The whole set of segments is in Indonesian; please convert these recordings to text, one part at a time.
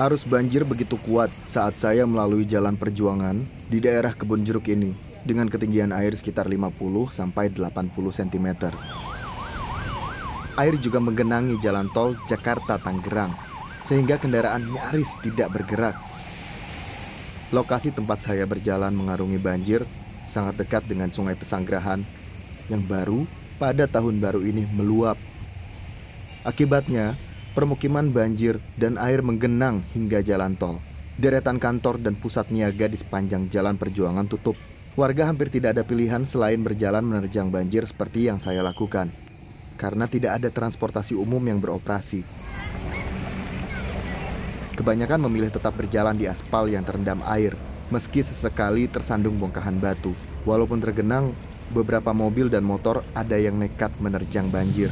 Arus banjir begitu kuat saat saya melalui jalan perjuangan di daerah kebun jeruk ini dengan ketinggian air sekitar 50 sampai 80 cm. Air juga menggenangi jalan tol Jakarta Tangerang sehingga kendaraan nyaris tidak bergerak. Lokasi tempat saya berjalan mengarungi banjir sangat dekat dengan Sungai Pesanggerahan yang baru pada tahun baru ini meluap. Akibatnya, permukiman banjir dan air menggenang hingga jalan tol. Deretan kantor dan pusat niaga di sepanjang jalan perjuangan tutup. Warga hampir tidak ada pilihan selain berjalan menerjang banjir seperti yang saya lakukan. Karena tidak ada transportasi umum yang beroperasi. Kebanyakan memilih tetap berjalan di aspal yang terendam air, meski sesekali tersandung bongkahan batu. Walaupun tergenang, beberapa mobil dan motor ada yang nekat menerjang banjir.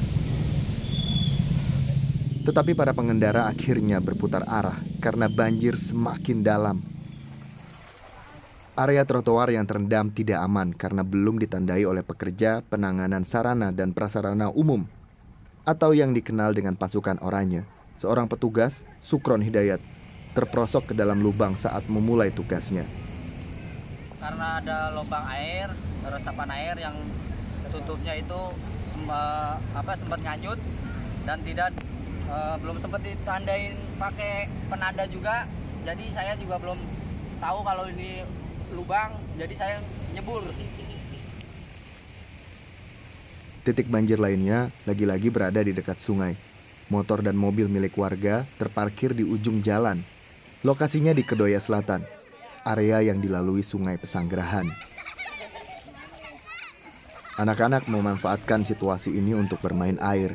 Tetapi para pengendara akhirnya berputar arah karena banjir semakin dalam. Area trotoar yang terendam tidak aman karena belum ditandai oleh pekerja penanganan sarana dan prasarana umum atau yang dikenal dengan pasukan oranye. Seorang petugas, Sukron Hidayat, terprosok ke dalam lubang saat memulai tugasnya. Karena ada lubang air, resapan air yang tutupnya itu sempat apa sempat nganyut dan tidak uh, belum sempat ditandain pakai penanda juga. Jadi saya juga belum tahu kalau ini lubang jadi saya nyebur. Titik banjir lainnya lagi-lagi berada di dekat sungai. Motor dan mobil milik warga terparkir di ujung jalan. Lokasinya di Kedoya Selatan area yang dilalui sungai Pesanggerahan. Anak-anak memanfaatkan situasi ini untuk bermain air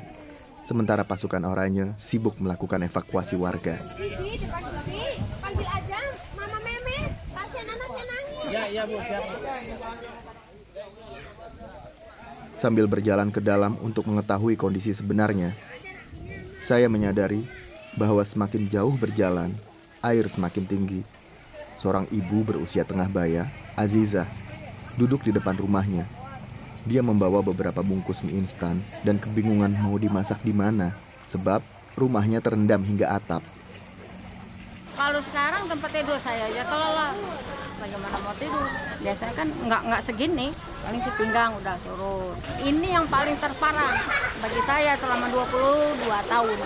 Sementara pasukan oranye sibuk melakukan evakuasi warga. panggil aja, Mama Memes, pasien anaknya nangis. Ya, ya Bu, siap. Sambil berjalan ke dalam untuk mengetahui kondisi sebenarnya, saya menyadari bahwa semakin jauh berjalan, air semakin tinggi. Seorang ibu berusia tengah baya, Aziza, duduk di depan rumahnya dia membawa beberapa bungkus mie instan dan kebingungan mau dimasak di mana sebab rumahnya terendam hingga atap. Kalau sekarang tempat tidur saya aja kelola. Bagaimana mau tidur? Biasanya kan nggak nggak segini, paling pinggang udah surut. Ini yang paling terparah bagi saya selama 22 tahun.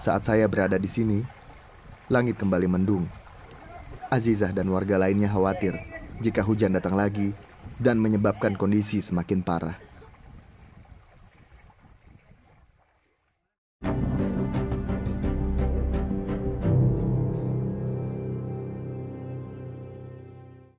Saat saya berada di sini, langit kembali mendung. Azizah dan warga lainnya khawatir jika hujan datang lagi dan menyebabkan kondisi semakin parah.